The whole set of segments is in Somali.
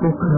不可。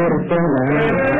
يرسله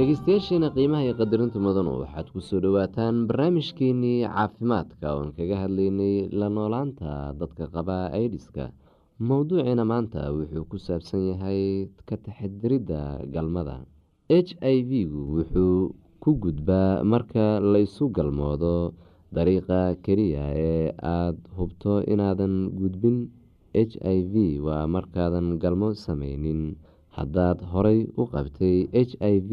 dhegeystayaasheena qiimaha iyo qadarinta mudanu waxaad ku soo dhowaataan barnaamijkeenii caafimaadka oon kaga hadlaynay la noolaanta dadka qaba aidiska mowduuciina maanta wuxuu ku saabsan yahay ka taxadiridda galmada. H i v-gu wuxuu ku gudbaa marka laysu galmoodo dariiqa keliya ee aada hubto inaadan gudbin. H i v waa markaadan galmo sameynin haddaad horay u qabtay h i v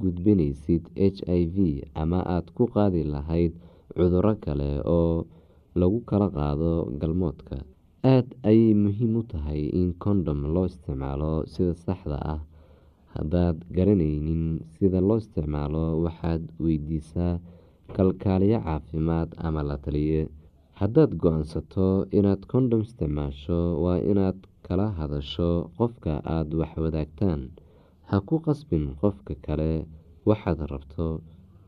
gudbinaysid v ama aada ku qaadi lahayd cuduro kale oo lagu kala qaado galmoodka. Aada ayay muhiim u tahay in kondhom loo isticmaalo sida saxda ah. Haddaad garanaynin sida loo isticmaalo waxaad weydiisaa kalkaaliyo caafimaad ama la taliye. Haddaad go'aansato inaad kondhom isticmaasho waa inaad kala hadasho qofka aada wax wadaagtaan ha ku qasbin qofka kale waxaad rabto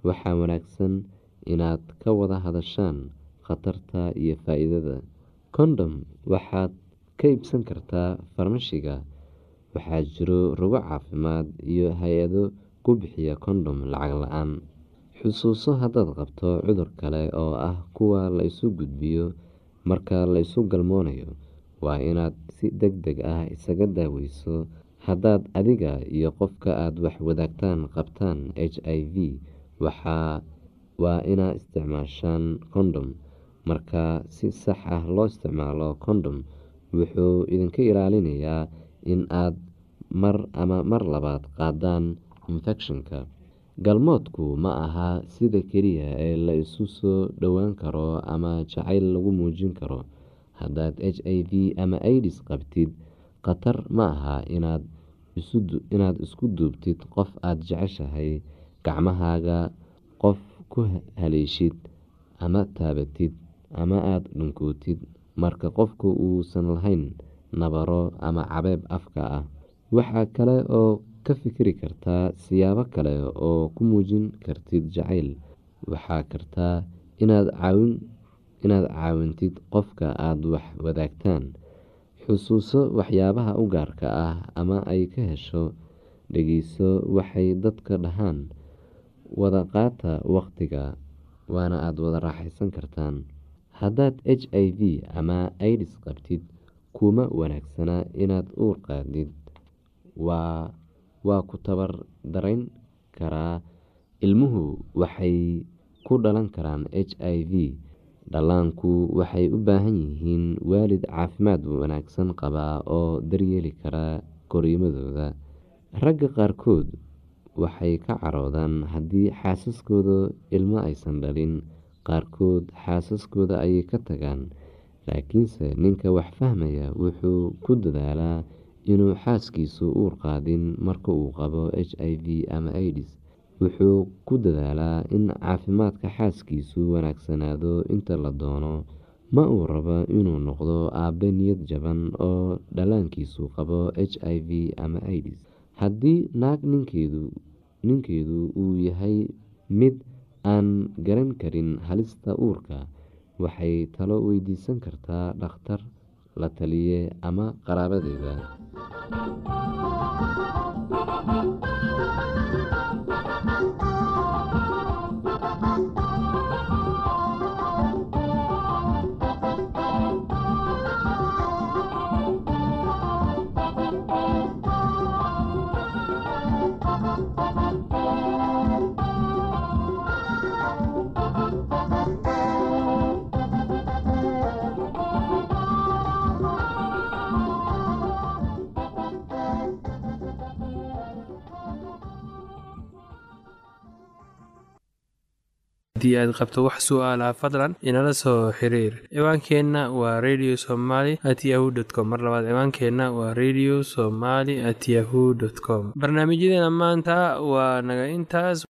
waxaa wanaagsan inaad ka wada hadashaan khatarta iyo faa-iidada. Condom waxaad ka iibsan kartaa farmashiga waxaa jiro rugo caafimaad iyo hay'ado ku bixiya condom lacag la'aan. Xusuuso haddaad qabto cudur kale oo ah kuwa la isu gudbiyo marka la isu galmoonayo waa inaad si deg deg ah isaga daaweyso haddaad adiga iyo qofka aada wax wadaagtaan qabtaan h i v waa inaa isticmaashaan condom. Marka si sax ah loo isticmaalo condom wuxuu idinka ilaalinayaa in aad mar ama mar labaad qaadaan infekshanka galmoodku ma aha sida keliya ee la isu soo dhowaan karo ama jacayl lagu muujin karo. Haddaad h i v ama idis qabtid khatar ma aha inaad isku duubtid qof aada jeceshahay gacmahaaga qof ku haleeshid ama taabatid ama aada dhunkootid. Marka qofku uusan lahayn nabaro ama cabeeb afka ah waxaa kale oo ka fikiri kartaa siyaabo kale oo ku muujin kartid jacayl. Waxaa kartaa inaad caawintid qofka aada wax wadaagtaan xusuuso waxyaabaha u gaarka ah ama ay ka hesho dhegeyso waxay dadka dhahaan wada qaata waqtiga waana aada wada raaxeysan kartaan. Haddaad h i v ama idis qabtid kuma wanaagsana inaad uur qaadid. Waa ku tabar dareyn karaa. Ilmuhu waxay ku dhalan karaan h i v dhallaanku waxay u baahan yihiin waalid caafimaad wanaagsan qaba oo daryeeli kara koriimadooda ragga qaarkood waxay ka caroodaan haddii xaasaskooda ilmo aysan dhalin qaarkood xaasaskooda ayay ka tagaan. Laakiinse ninka wax fahmaya wuxuu ku dadaalaa inuu xaaskiisu uur qaadin marka uu qabo h i v ama idis wuxuu ku dadaalaa in caafimaadka xaaskiisu wanaagsanaado inta la doono. Ma uu rabo inuu noqdo aabe niyad jaban oo dhallaankiisu qabo h i v ama idis haddii naag ninkeedu uu yahay mid aan garan karin halista uurka waxay talo weydiisan kartaa dhakhtar la taliye ama qaraabadeeda haddii aad qabto wax su'aalaha fadlan inala soo xiriir. Ciwaankeenna waa radio somaly at yahu t com. Mar labaad ciwaankeenna waa radio somaly at yahu dt com. Barnaamijyadeena maanta waa naga intaas